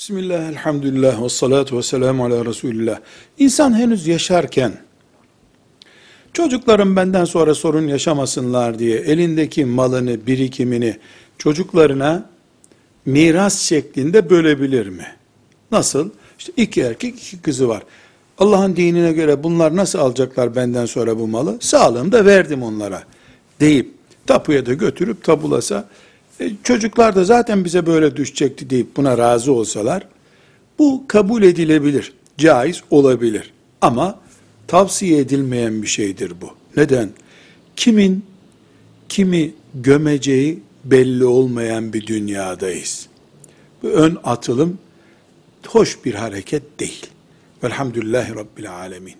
Bismillah, elhamdülillah, ve salatu ve selamu ala Resulillah. İnsan henüz yaşarken, çocuklarım benden sonra sorun yaşamasınlar diye elindeki malını, birikimini çocuklarına miras şeklinde bölebilir mi? Nasıl? İşte iki erkek, iki kızı var. Allah'ın dinine göre bunlar nasıl alacaklar benden sonra bu malı? Sağlığımda verdim onlara deyip tapuya da götürüp tabulasa çocuklar da zaten bize böyle düşecekti deyip buna razı olsalar bu kabul edilebilir, caiz olabilir. Ama tavsiye edilmeyen bir şeydir bu. Neden? Kimin kimi gömeceği belli olmayan bir dünyadayız. Bu ön atılım hoş bir hareket değil. Velhamdülillahi Rabbil Alemin.